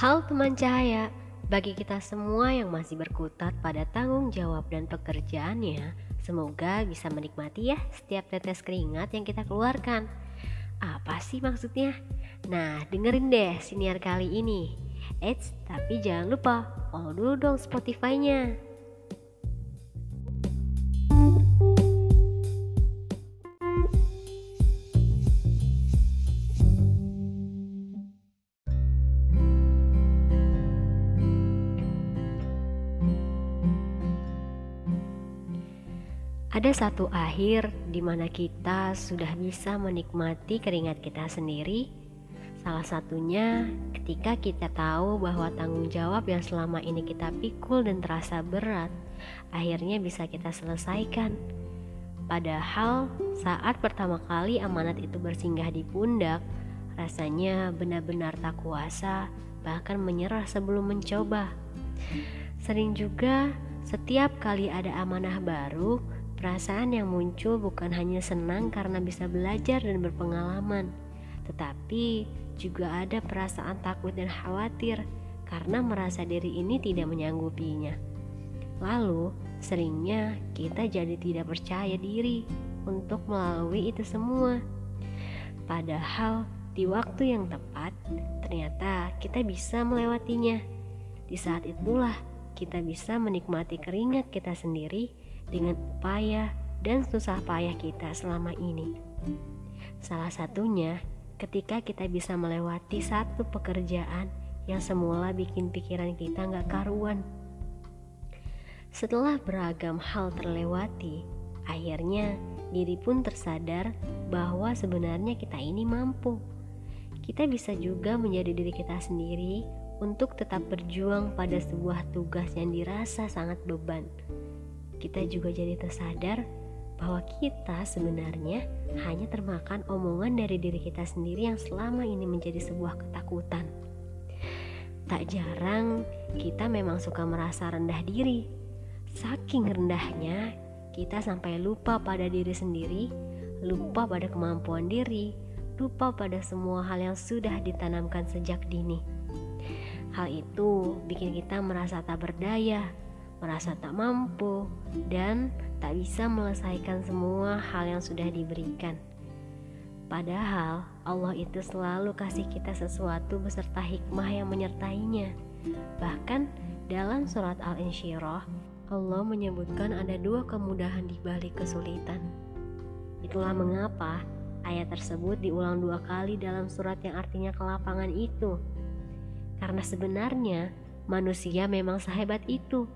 Hal teman cahaya, bagi kita semua yang masih berkutat pada tanggung jawab dan pekerjaannya, semoga bisa menikmati ya setiap tetes keringat yang kita keluarkan. Apa sih maksudnya? Nah, dengerin deh siniar kali ini. Eits, tapi jangan lupa follow dulu dong Spotify-nya. Ada satu akhir di mana kita sudah bisa menikmati keringat kita sendiri. Salah satunya ketika kita tahu bahwa tanggung jawab yang selama ini kita pikul dan terasa berat, akhirnya bisa kita selesaikan. Padahal saat pertama kali amanat itu bersinggah di pundak, rasanya benar-benar tak kuasa, bahkan menyerah sebelum mencoba. Sering juga setiap kali ada amanah baru, Perasaan yang muncul bukan hanya senang karena bisa belajar dan berpengalaman, tetapi juga ada perasaan takut dan khawatir karena merasa diri ini tidak menyanggupinya. Lalu, seringnya kita jadi tidak percaya diri untuk melalui itu semua. Padahal, di waktu yang tepat, ternyata kita bisa melewatinya. Di saat itulah kita bisa menikmati keringat kita sendiri dengan upaya dan susah payah kita selama ini. Salah satunya ketika kita bisa melewati satu pekerjaan yang semula bikin pikiran kita nggak karuan. Setelah beragam hal terlewati, akhirnya diri pun tersadar bahwa sebenarnya kita ini mampu. Kita bisa juga menjadi diri kita sendiri untuk tetap berjuang pada sebuah tugas yang dirasa sangat beban kita juga jadi tersadar bahwa kita sebenarnya hanya termakan omongan dari diri kita sendiri yang selama ini menjadi sebuah ketakutan. Tak jarang kita memang suka merasa rendah diri. Saking rendahnya, kita sampai lupa pada diri sendiri, lupa pada kemampuan diri, lupa pada semua hal yang sudah ditanamkan sejak dini. Hal itu bikin kita merasa tak berdaya, merasa tak mampu, dan tak bisa melesaikan semua hal yang sudah diberikan. Padahal Allah itu selalu kasih kita sesuatu beserta hikmah yang menyertainya. Bahkan dalam surat Al-Insyirah, Allah menyebutkan ada dua kemudahan di balik kesulitan. Itulah mengapa ayat tersebut diulang dua kali dalam surat yang artinya kelapangan itu. Karena sebenarnya manusia memang sehebat itu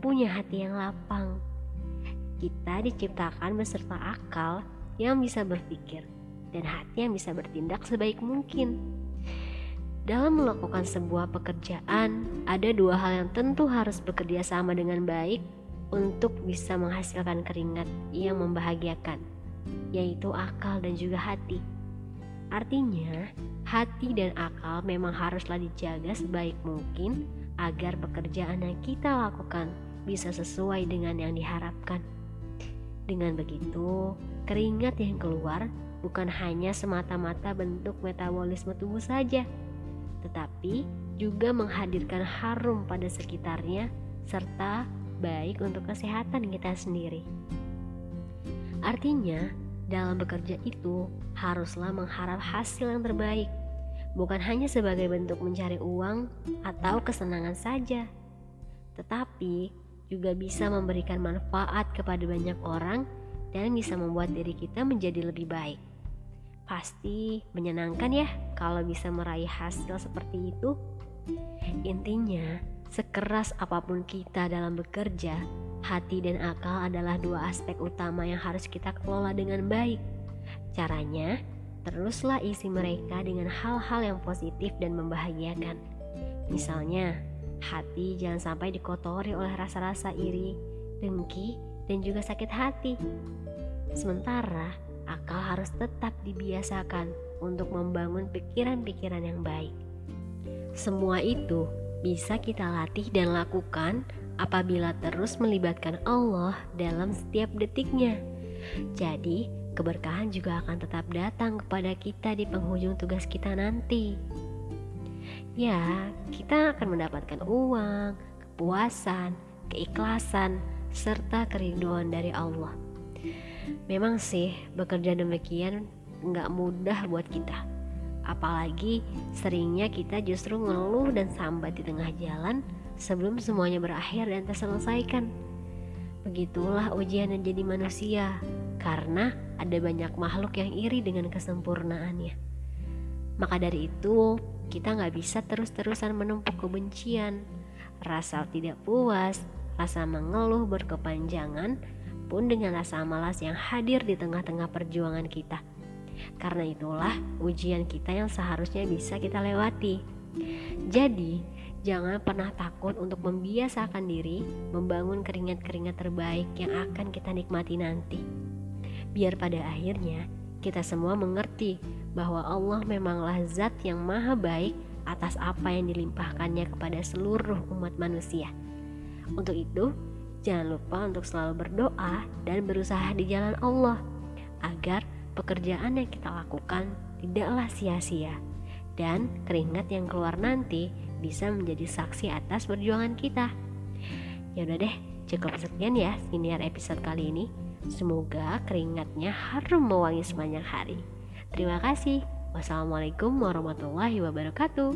punya hati yang lapang. Kita diciptakan beserta akal yang bisa berpikir dan hati yang bisa bertindak sebaik mungkin. Dalam melakukan sebuah pekerjaan, ada dua hal yang tentu harus bekerja sama dengan baik untuk bisa menghasilkan keringat yang membahagiakan, yaitu akal dan juga hati. Artinya, hati dan akal memang haruslah dijaga sebaik mungkin agar pekerjaan yang kita lakukan bisa sesuai dengan yang diharapkan. Dengan begitu, keringat yang keluar bukan hanya semata-mata bentuk metabolisme tubuh saja, tetapi juga menghadirkan harum pada sekitarnya serta baik untuk kesehatan kita sendiri. Artinya, dalam bekerja itu haruslah mengharap hasil yang terbaik bukan hanya sebagai bentuk mencari uang atau kesenangan saja, tetapi juga bisa memberikan manfaat kepada banyak orang dan bisa membuat diri kita menjadi lebih baik. Pasti menyenangkan ya kalau bisa meraih hasil seperti itu. Intinya, sekeras apa pun kita dalam bekerja, hati dan akal adalah dua aspek utama yang harus kita kelola dengan baik. Caranya, teruslah isi mereka dengan hal-hal yang positif dan membahagiakan. Misalnya, hati jangan sampai dikotori oleh rasa-rasa iri, dengki, dan juga sakit hati. Sementara, akal harus tetap dibiasakan untuk membangun pikiran-pikiran yang baik. Semua itu bisa kita latih dan lakukan apabila terus melibatkan Allah dalam setiap detiknya. Jadi, keberkahan juga akan tetap datang kepada kita di penghujung tugas kita nanti. ya kita akan mendapatkan uang, kepuasan, keikhlasan, serta kerinduan dari Allah. Memang sih bekerja demikian nggak mudah buat kita. Apalagi seringnya kita justru ngeluh dan sambat di tengah jalan sebelum semuanya berakhir dan terselesaikan. Begitulah ujian yang jadi manusia, karena ada banyak makhluk yang iri dengan kesempurnaannya. Maka dari itu, kita nggak bisa terus-terusan menumpuk kebencian, rasa tidak puas, rasa mengeluh berkepanjangan, pun dengan rasa malas yang hadir di tengah-tengah perjuangan kita. Karena itulah ujian kita yang seharusnya bisa kita lewati. Jadi, jangan pernah takut untuk membiasakan diri membangun keringat-keringat terbaik yang akan kita nikmati nanti. Biar pada akhirnya kita semua mengerti bahwa Allah memanglah zat yang maha baik atas apa yang dilimpahkannya kepada seluruh umat manusia. Untuk itu, jangan lupa untuk selalu berdoa dan berusaha di jalan Allah agar pekerjaan yang kita lakukan tidaklah sia-sia dan keringat yang keluar nanti bisa menjadi saksi atas perjuangan kita. Ya udah deh, cukup sekian ya siniar episode kali ini. Semoga keringatnya harum mewangi sepanjang hari. Terima kasih. Wassalamualaikum warahmatullahi wabarakatuh.